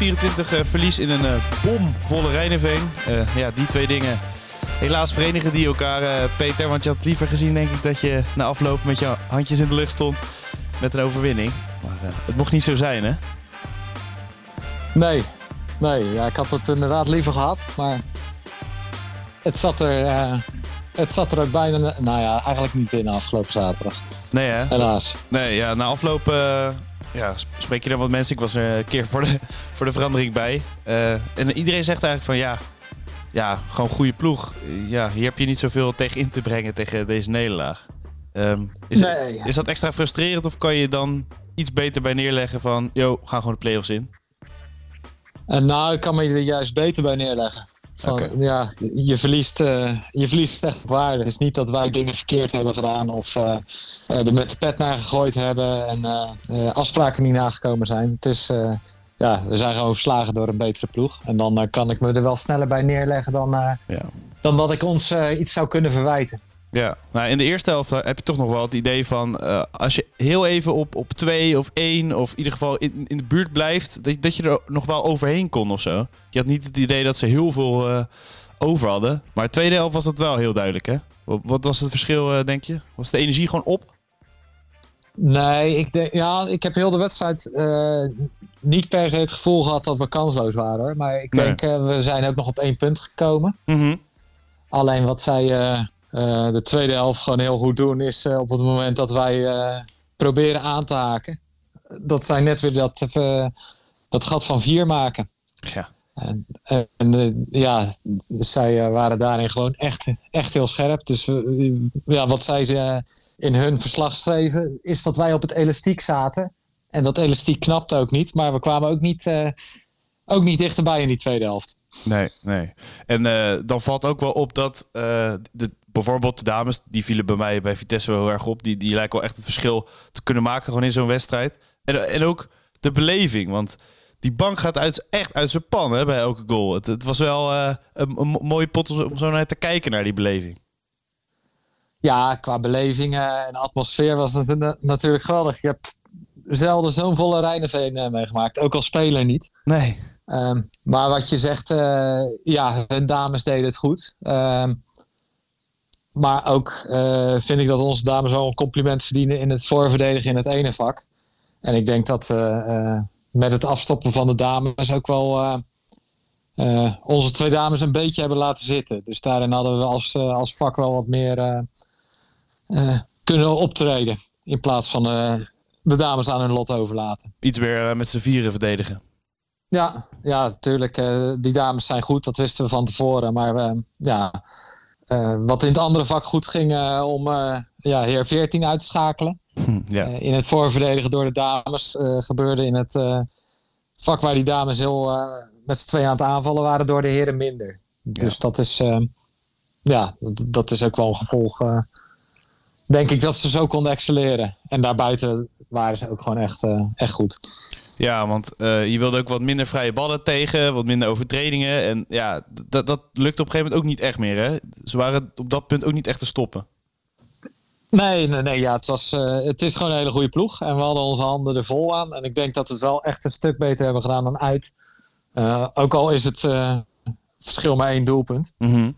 28-24 verlies in een bomvolle Rijnenveen. ja, die twee dingen helaas verenigen die elkaar, Peter. Want je had liever gezien, denk ik, dat je na afloop met je handjes in de lucht stond met een overwinning. Maar het mocht niet zo zijn, hè? Nee, nee ja, ik had het inderdaad liever gehad. Maar het zat er, het zat er ook bijna, nou ja, eigenlijk niet in afgelopen zaterdag. Nee, hè? Helaas. Nee, ja, na afloop ja, spreek je dan wat mensen. Ik was er een keer voor de, voor de verandering bij. Uh, en iedereen zegt eigenlijk van ja, ja, gewoon goede ploeg. Ja, hier heb je niet zoveel tegen in te brengen tegen deze nederlaag. Um, is, nee. is dat extra frustrerend of kan je dan iets beter bij neerleggen van, yo, gaan gewoon de play-offs in? Uh, nou, ik kan me er juist beter bij neerleggen. Van, Ja, je verliest, uh, je verliest echt waarde. Het is niet dat wij dingen verkeerd hebben gedaan of uh, er met de pet naar gegooid hebben en afspraken niet nagekomen zijn. Het is, ja, we zijn gewoon verslagen door een betere ploeg. En dan kan ik me er wel sneller bij neerleggen dan, ja. dan dat ik ons iets zou kunnen verwijten. Ja, nou in de eerste helft heb je toch nog wel het idee van uh, als je heel even op, op twee of één of in ieder geval in, in de buurt blijft, dat, dat je er nog wel overheen kon of zo. Je had niet het idee dat ze heel veel uh, over hadden. Maar de tweede helft was dat wel heel duidelijk, hè? Wat, wat was het verschil, uh, denk je? Was de energie gewoon op? Nee, ik, denk, ja, ik heb heel de wedstrijd niet per se het gevoel gehad dat we kansloos waren. Maar ik denk, we zijn ook nog op één punt gekomen. Mm -hmm. Alleen wat zij uh, de tweede helft gewoon heel goed doen, is uh, op het moment dat wij uh, proberen aan te haken. Dat zij net weer dat, dat gat van vier maken. Ja. En, en ja, zij waren daarin gewoon echt, echt heel scherp. Dus ja, wat zij ze in hun verslag schreven, is dat wij op het elastiek zaten. En dat elastiek knapte ook niet, maar we kwamen ook niet, ook niet dichterbij in die tweede helft. Nee, nee. En dan valt ook wel op dat de bijvoorbeeld de dames, die vielen bij mij bij Vitesse wel heel erg op. Die, die lijken wel echt het verschil te kunnen maken gewoon in zo'n wedstrijd. En, en ook de beleving, want die bank gaat uit, echt uit zijn pan hè, bij elke goal. Het, het was wel uh, een, een, mooie pot om zo naar te kijken naar die beleving. Ja, qua beleving uh, en atmosfeer was het natuurlijk geweldig. Ik heb zelden zo'n volle Rijneveen uh, meegemaakt, ook als speler niet. Nee. Um, maar wat je zegt, ja, hun dames deden het goed. Um, maar ook uh, vind ik dat onze dames wel een compliment verdienen in het voorverdedigen in het ene vak. En ik denk dat we uh, met het afstoppen van de dames ook wel uh, onze twee dames een beetje hebben laten zitten. Dus daarin hadden we als, als vak wel wat meer kunnen optreden. In plaats van de dames aan hun lot overlaten. Iets meer met z'n vieren verdedigen. Ja, ja, natuurlijk. die dames zijn goed, dat wisten we van tevoren. Maar ja, uh, wat in het andere vak goed ging uh, om uh, ja, heer 14 uit te schakelen. Hm, ja. in het voorverdedigen door de dames gebeurde in het vak waar die dames heel met z'n twee aan het aanvallen waren door de heren minder. Dus ja. dat is ja, dat is ook wel een gevolg. denk ik dat ze zo konden excelleren. En daarbuiten waren ze ook gewoon echt, echt goed. Ja, want uh, je wilde ook wat minder vrije ballen tegen, wat minder overtredingen. En ja, dat, dat lukt op een gegeven moment ook niet echt meer. Hè? Ze waren op dat punt ook niet echt te stoppen. Nee, nee, nee ja, het, was, uh, het is gewoon een hele goede ploeg. En we hadden onze handen er vol aan. En ik denk dat we het wel echt een stuk beter hebben gedaan dan uit. Ook al is het verschil maar één doelpunt. Mm -hmm.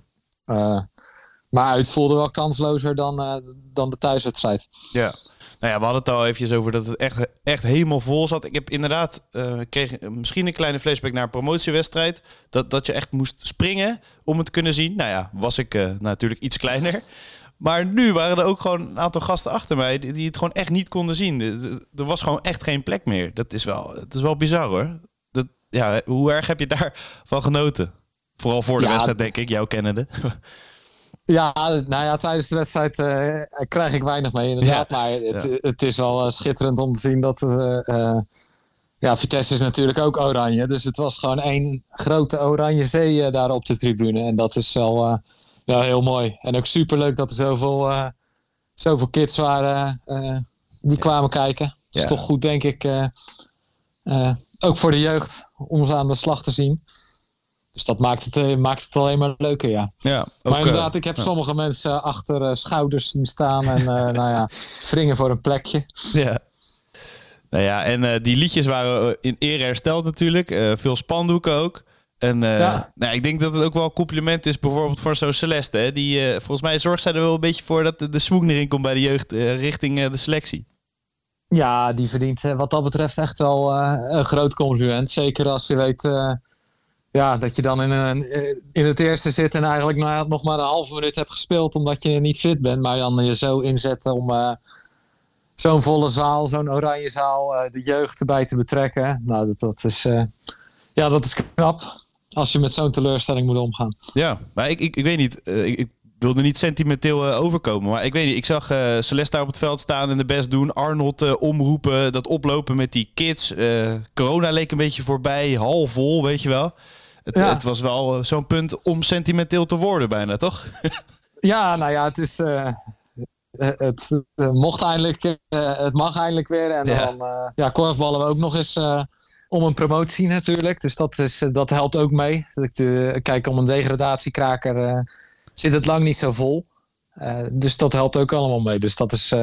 maar uit voelde wel kanslozer dan, dan de thuiswedstrijd. Ja. Nou ja, we hadden het al eventjes over dat het echt, echt helemaal vol zat. Ik heb inderdaad, uh, kreeg misschien een kleine flashback naar een promotiewedstrijd. Dat, dat je echt moest springen om het te kunnen zien. Nou ja, was ik uh, natuurlijk iets kleiner. Maar nu waren er ook gewoon een aantal gasten achter mij die, die het gewoon echt niet konden zien. Er was gewoon echt geen plek meer. Dat is wel, dat is wel bizar hoor. Dat, ja, hoe erg heb je daarvan genoten? Vooral voor de ja, wedstrijd, denk ik, jouw kennende. Ja, nou ja, tijdens de wedstrijd uh, krijg ik weinig mee inderdaad. maar het, het, is wel uh, schitterend om te zien dat... Uh, ja, Vitesse is natuurlijk ook oranje. Dus het was gewoon één grote oranje zee daar op de tribune. En dat is wel heel mooi. En ook superleuk dat er zoveel, zoveel kids waren die kwamen kijken. Dat is toch goed, denk ik. ook voor de jeugd om ze aan de slag te zien. Dus dat maakt het, uh, maakt het alleen maar leuker, ja. ja ook, maar inderdaad, ik heb ja. sommige mensen achter uh, schouders zien staan en uh, nou ja, wringen voor een plekje. Ja. Nou ja, en die liedjes waren in eer hersteld natuurlijk. veel spandoeken ook. En ja. nou, ik denk dat het ook wel een compliment is bijvoorbeeld voor zo'n Celeste. Hè? Die, volgens mij zorgt zij er wel een beetje voor dat de, de swoon erin komt bij de jeugd richting de selectie. Ja, die verdient wat dat betreft echt wel een groot compliment. Zeker als je weet ja, dat je dan in, een, in het eerste zit en eigenlijk nog maar een halve minuut hebt gespeeld omdat je niet fit bent. Maar dan je zo inzetten om uh, zo'n volle zaal, zo'n oranje zaal, uh, de jeugd erbij te betrekken. Nou, dat, dat, is, ja, dat is knap als je met zo'n teleurstelling moet omgaan. Ja, maar ik, ik, ik weet niet. ik wilde niet sentimenteel overkomen. Maar ik weet niet, ik zag uh, Celeste daar op het veld staan en de best doen. Arnold uh, omroepen, dat oplopen met die kids. corona leek een beetje voorbij, half vol, weet je wel. Het, het was wel eh, zo'n punt om sentimenteel te worden bijna, toch? ja, nou ja, het is... Het mocht eindelijk, het mag eindelijk weer. En ja. dan ja, korfballen we ook nog eens om een promotie natuurlijk. Dus dat, is, dat helpt ook mee. kijk, om een degradatiekraker zit het lang niet zo vol. dus dat helpt ook allemaal mee. Dus dat is,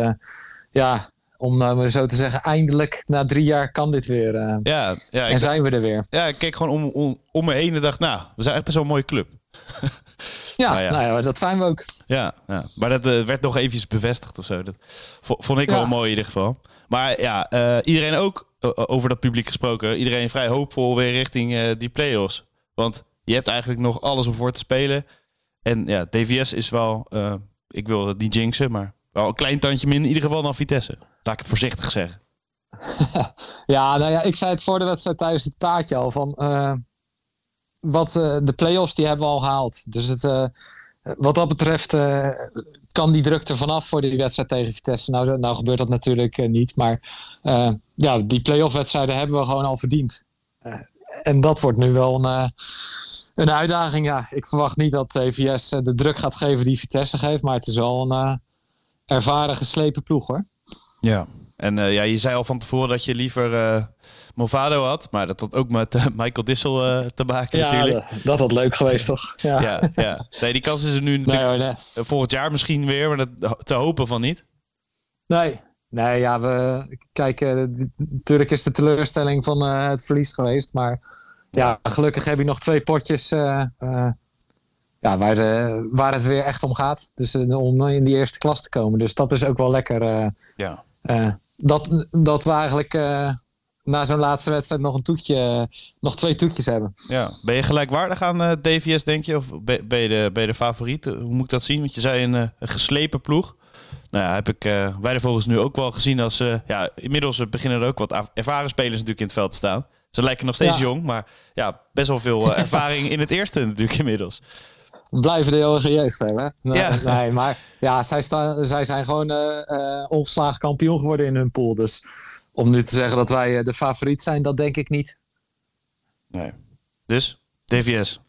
ja, om nou maar zo te zeggen, eindelijk na drie jaar kan dit weer. Uh, ja, ja, en zijn we er weer. Ja, ik keek gewoon om, om, om me heen en dacht, nou, we zijn echt een mooie club. ja, nou ja, nou ja, dat zijn we ook. Ja, ja. maar dat werd nog eventjes bevestigd of zo. Dat vond ik wel mooi in ieder geval. Maar ja, iedereen ook over dat publiek gesproken. Iedereen vrij hoopvol weer richting die play-offs. Want je hebt eigenlijk nog alles om voor te spelen. En ja, DVS is wel, ik wil het niet jinxen, maar wel een klein tandje minder in ieder geval dan Vitesse. Laat ik het voorzichtig zeggen. ja, nou ja, ik zei het voor de wedstrijd tijdens het praatje al. Van, uh, wat, uh, de play-offs die hebben we al gehaald. Dus het, wat dat betreft kan die druk er vanaf voor die wedstrijd tegen Vitesse. Nou, nou gebeurt dat natuurlijk niet. Maar ja, die play-off wedstrijden hebben we gewoon al verdiend. en dat wordt nu wel een, een uitdaging. Ja, ik verwacht niet dat TVS de druk gaat geven die Vitesse geeft. Maar het is wel een ervaren geslepen ploeg hoor. Ja, en uh, ja, je zei al van tevoren dat je liever uh, Movado had, maar dat had ook met uh, Michael Dissel te maken ja, natuurlijk. Dat, dat had leuk geweest toch? Ja, ja, ja. Nee, die kans is er nu natuurlijk nee, nee. volgend jaar misschien weer, maar dat te hopen van niet. Nee, nee ja, we kijken, natuurlijk is de teleurstelling van het verlies geweest, maar ja, gelukkig heb je nog twee potjes ja, waar, de, waar het weer echt om gaat. Dus om in die eerste klas te komen. Dus dat is ook wel lekker. ja. Uh, dat, dat we eigenlijk uh, na zo'n laatste wedstrijd nog een toetje, nog twee toetjes hebben. Ja. Ben je gelijkwaardig aan uh, DVS, denk je? Of ben je, de, ben je de favoriet? Hoe moet ik dat zien? Want je zei een, een geslepen ploeg. Nou ja, heb ik wij de volgens nu ook wel gezien als... ja, inmiddels beginnen er ook wat ervaren spelers natuurlijk in het veld te staan. Ze lijken nog steeds jong, maar ja, best wel veel ervaring in het eerste natuurlijk inmiddels blijven de eeuwige jeugd hebben. Ja. nee, maar ja, zij, staan, zij zijn gewoon uh, ongeslagen kampioen geworden in hun pool. Dus om nu te zeggen dat wij de favoriet zijn, dat denk ik niet. Nee. Dus, DVS.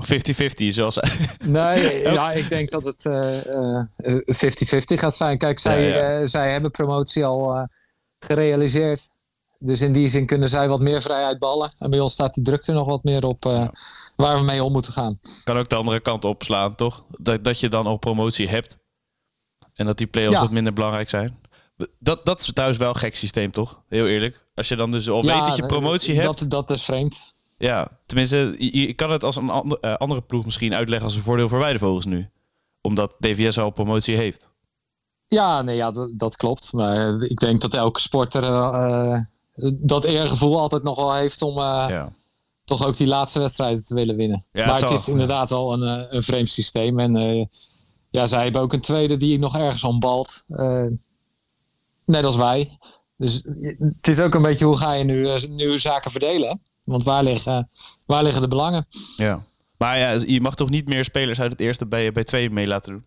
50-50 zoals... nee, ja, ik denk dat het 50-50 gaat zijn. Kijk, zij, zij hebben promotie al gerealiseerd. Dus in die zin kunnen zij wat meer vrijheid ballen. En bij ons staat die drukte nog wat meer op uh, waar we mee om moeten gaan. Kan ook de andere kant opslaan, toch? Dat, dat je dan al promotie hebt. En dat die play-offs wat minder belangrijk zijn. Dat, dat is thuis wel een gek systeem, toch? Heel eerlijk. Als je dan dus al weet dat je promotie hebt. Dat, dat is vreemd. Ja, tenminste, je, kan het als een ander, uh, andere ploeg misschien uitleggen als een voordeel voor Weidevogels nu. Omdat DVS al promotie heeft. Ja, nee, ja, dat, dat klopt. Maar ik denk dat elke sporter uh, dat eergevoel altijd nog wel heeft om ja. toch ook die laatste wedstrijden te willen winnen. Ja, maar het, is inderdaad wel een, uh, een vreemd systeem. En uh, ja, zij hebben ook een tweede die nog ergens ombalt. net als wij. Dus het is ook een beetje hoe ga je nu, nu zaken verdelen. Want waar liggen, waar liggen de belangen? Ja. Maar ja, je mag toch niet meer spelers uit het eerste bij, bij twee mee laten doen?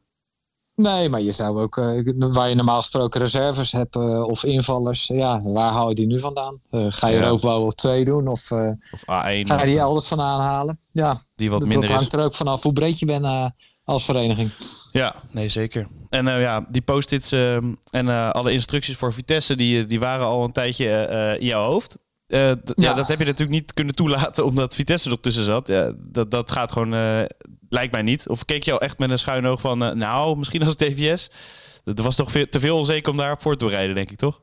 Nee, maar je zou ook, uh, waar je normaal gesproken reserves hebt uh, of invallers, ja, waar haal je die nu vandaan? Uh, ga je ja. roofbouw op 2 doen of, of A1, ga je die elders van aanhalen? Ja, die wat minder dat hangt er ook vanaf hoe breed je bent als vereniging. Ja, nee zeker. En ja, die post-its ehm, en alle instructies voor Vitesse, die, die waren al een tijdje in jouw hoofd. Ja. ja. dat heb je natuurlijk niet kunnen toelaten omdat Vitesse er tussen zat. Ja, dat, dat gaat gewoon Lijkt mij niet. Of keek je al echt met een schuin oog van, uh, nou, misschien als TVS? Er was toch veel, te veel onzeker om daar voor te rijden, denk ik, toch?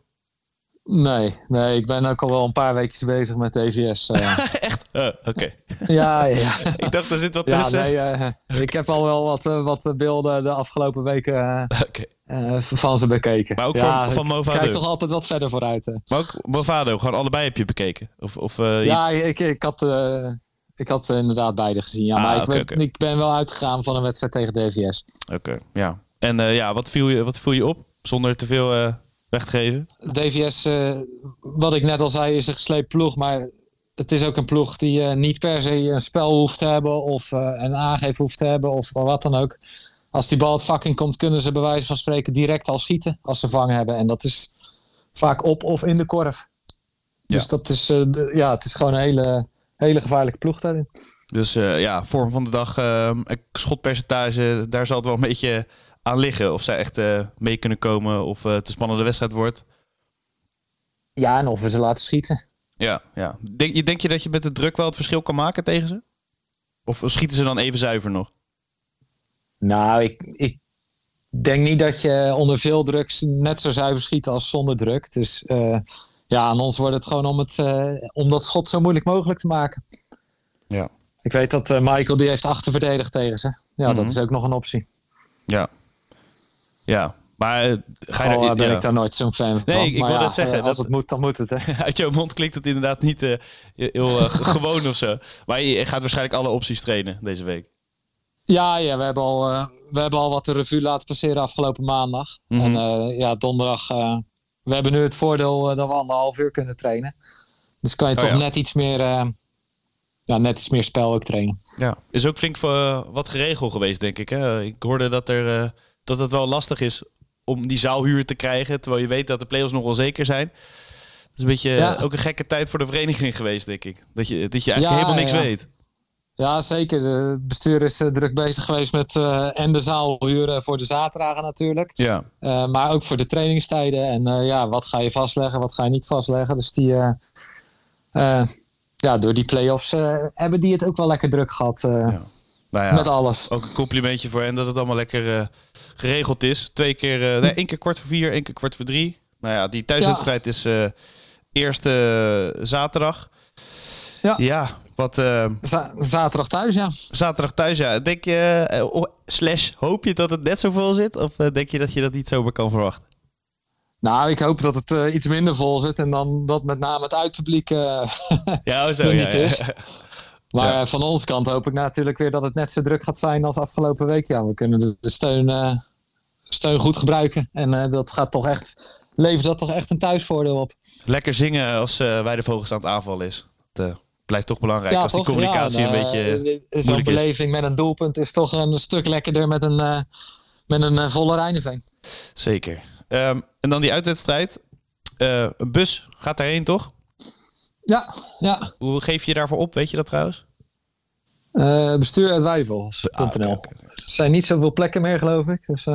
Nee, nee, ik ben ook al wel een paar weken bezig met DVS. Uh. Echt? Uh, Oké. Ja, ja. ik dacht, er zit wat tussen. Ja, nee, uh, ik heb al wel wat, wat beelden de afgelopen weken okay. van ze bekeken. Maar ook ja, van, van Movado? Ik kijk toch altijd wat verder vooruit. Maar ook Movado, gewoon allebei heb je bekeken? Of, of, ja, ik, ik had... Ik had inderdaad beide gezien. Ja, ah, maar ik, okay, okay. ik, ben wel uitgegaan van een wedstrijd tegen DVS. Oké, ja. En ja, wat viel, je, wat viel je op? Zonder te veel weggeven? DVS, uh, wat ik net al zei, is een gesleept ploeg. Maar het is ook een ploeg die uh, niet per se een spel hoeft te hebben. Of uh, een aangeef hoeft te hebben. Of wat dan ook. Als die bal het vak in komt, kunnen ze bij wijze van spreken direct al schieten. Als ze vang hebben. En dat is vaak op of in de korf. Ja. Dus dat is, ja, het is gewoon een hele, hele gevaarlijke ploeg daarin. Dus ja, vorm van de dag, schotpercentage, daar zal het wel een beetje aan liggen. Of zij echt uh, mee kunnen komen of uh, het een spannende wedstrijd wordt. Ja, en of we ze laten schieten. Ja, ja. Denk, je, denk je dat je met de druk wel het verschil kan maken tegen ze? Of schieten ze dan even zuiver nog? Nou, ik, ik denk niet dat je onder veel druk net zo zuiver schiet als zonder druk. Dus uh, ja, aan ons wordt het gewoon om, het, om dat schot zo moeilijk mogelijk te maken. Ja. Ik weet dat Michael die heeft achter verdedigd tegen ze. Ja, mm -hmm. dat is ook nog een optie. Ja, ja, maar eh, ga je oh, daar, ben ja. ik daar nooit zo'n fan van. Nee, ik, ik wil ja, dat zeggen. Als dat, het moet, dan moet het. Hè? Uit jouw mond klinkt het inderdaad niet uh, heel uh, gewoon of zo. Maar je gaat waarschijnlijk alle opties trainen deze week. Ja, ja we, hebben al, uh, we hebben al wat de revue laten passeren afgelopen maandag. Mm -hmm. En ja, donderdag... we hebben nu het voordeel dat we anderhalf uur kunnen trainen. Dus kan je oh, toch ja. net iets meer... ja, net iets meer spel ook trainen. Ja, is ook flink wat geregeld geweest, denk ik. Hè? Ik hoorde dat er dat het wel lastig is om die zaalhuur te krijgen. Terwijl je weet dat de play-offs nog onzeker zijn. Dat is een beetje ja. ook een gekke tijd voor de vereniging geweest, denk ik. Dat je, dat je eigenlijk ja, helemaal niks ja. weet. Ja, zeker. Het bestuur is uh, druk bezig geweest met uh, en de zaalhuur voor de zaterdagen natuurlijk. Ja. Uh, maar ook voor de trainingstijden. En ja, wat ga je vastleggen, wat ga je niet vastleggen. Dus die, ja, door die play-offs hebben die het ook wel lekker druk gehad. Nou ja, met alles. Ook een complimentje voor hen dat het allemaal lekker geregeld is. Twee keer, uh, nee, één keer kwart voor vier, één keer kwart voor drie. Nou ja, die thuiswedstrijd ja. is uh, eerste zaterdag. Ja. Ja, wat... Uh, zaterdag thuis, ja. Zaterdag thuis, ja. Denk je, slash, hoop je dat het net zo vol zit? Of denk je dat je dat niet zomaar kan verwachten? Nou, ik hoop dat het uh, iets minder vol zit en dan dat met name het uitpubliek uh, ja, oh zo, ja, is. Maar ja. van onze kant hoop ik natuurlijk weer dat het net zo druk gaat zijn als afgelopen week. Ja, we kunnen de, de steun, steun goed gebruiken. En uh, dat gaat toch echt, levert dat toch echt een thuisvoordeel op. Lekker zingen als uh, bij de vogels aan het aanval is. Dat blijft toch belangrijk. Ja, als toch? die communicatie ja, een beetje. Zo'n beleving met een doelpunt is toch een stuk lekkerder met een, met een volle Rijneveen. Zeker. Um, en dan die uitwedstrijd. een bus gaat daarheen, toch? Ja, ja. Hoe geef je daarvoor op? Weet je dat trouwens? Bestuur uit Weivels.nl. Ah, okay, okay. Er zijn niet zoveel plekken meer, geloof ik. Dus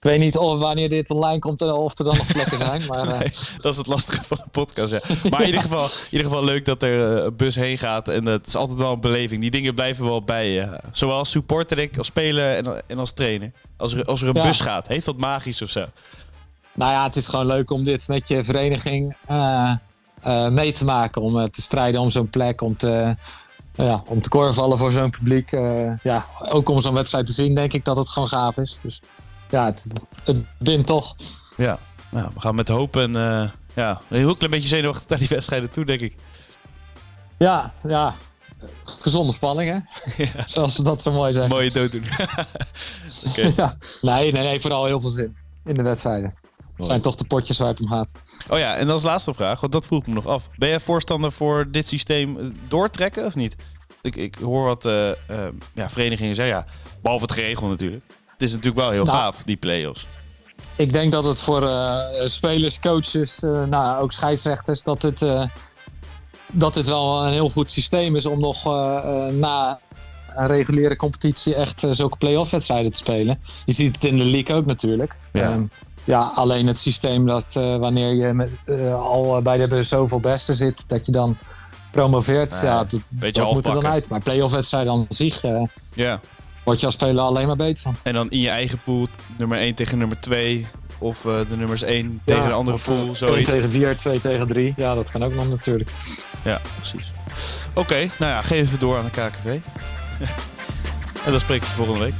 ik weet niet of wanneer dit online komt of er dan nog plekken zijn. Maar, uh... nee, dat is het lastige van de podcast, ja. Maar in ieder geval, in ieder geval leuk dat er een bus heen gaat. En het is altijd wel een beleving. Die dingen blijven wel bij je. Zowel als supporter, ik, als speler en, en als trainer. Als er, als er een ja. bus gaat. Heeft dat magisch of zo? Nou ja, het is gewoon leuk om dit met je vereniging uh, mee te maken. Om te strijden om zo'n plek. Om te, ja, om te korvallen voor zo'n publiek. ja, ook om zo'n wedstrijd te zien, denk ik dat het gewoon gaaf is. Dus ja, het, het bindt toch. Ja, nou, we gaan met hoop en ja, een heel klein beetje zenuwachtig naar die wedstrijden toe, denk ik. Ja, ja. Gezonde spanning, hè? Ja. Zoals ze dat zo mooi zeggen. Mooie dood doen. okay. ja. nee, nee, nee, vooral heel veel zin in de wedstrijden. Het zijn toch de potjes waar het om gaat. Oh ja, en als laatste vraag, want dat vroeg ik me nog af. Ben jij voorstander voor dit systeem doortrekken of niet? Ik, ik hoor wat uh, uh, ja, verenigingen zeggen, ja, behalve het geregeld natuurlijk. Het is natuurlijk wel heel nou, gaaf, die play-offs. Ik denk dat het voor uh, spelers, coaches, nou, ook scheidsrechters, dat het, dat het wel een heel goed systeem is om nog na een reguliere competitie echt zulke play-off wedstrijden te spelen. Je ziet het in de league ook natuurlijk. Ja. Um, ja, alleen het systeem dat uh, wanneer je met, uh, al bij de zoveel beste zit, dat je dan promoveert. Ja, dat, dat moet er dan uit. Maar play-off wedstrijden aan zich ja. Word je als speler alleen maar beter van. En dan in je eigen pool, nummer 1 tegen nummer 2. Of de nummers 1 tegen een andere pool. Zoiets. 1 tegen 4, 2 tegen 3. Ja, dat kan ook nog natuurlijk. Ja, precies. Oké, nou ja, geef het door aan de KKV. en dan spreek ik je volgende week.